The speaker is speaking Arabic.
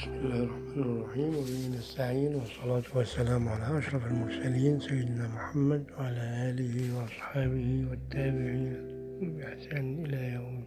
بسم الله الرحمن الرحيم وبه نستعين والصلاة والسلام على أشرف المرسلين سيدنا محمد وعلى آله وأصحابه والتابعين. بإحسان إلى يوم